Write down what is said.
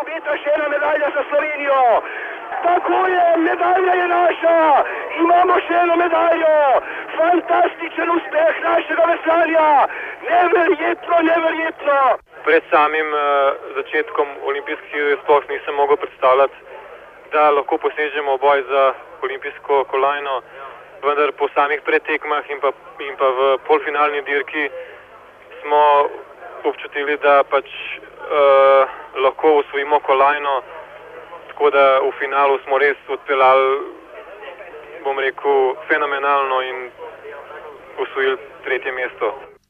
dobita še ena medalja za Slovenijo. Tako je, medalja je naša, imamo še eno medaljo, fantastičen uspeh našega veselja, neverjetno, neverjetno. Pred samim uh, začetkom olimpijskih iger sploh nisem mogel predstavljati, da lahko posežemo boj za olimpijsko kolajno, vendar po samih pretekmah in pa, in pa v polfinalni dirki smo občutili, da pač uh, lahko usvojimo kolajno, tako da v finalu smo res odpeljali, bom rekel, fenomenalno in usvojili tretje mesto.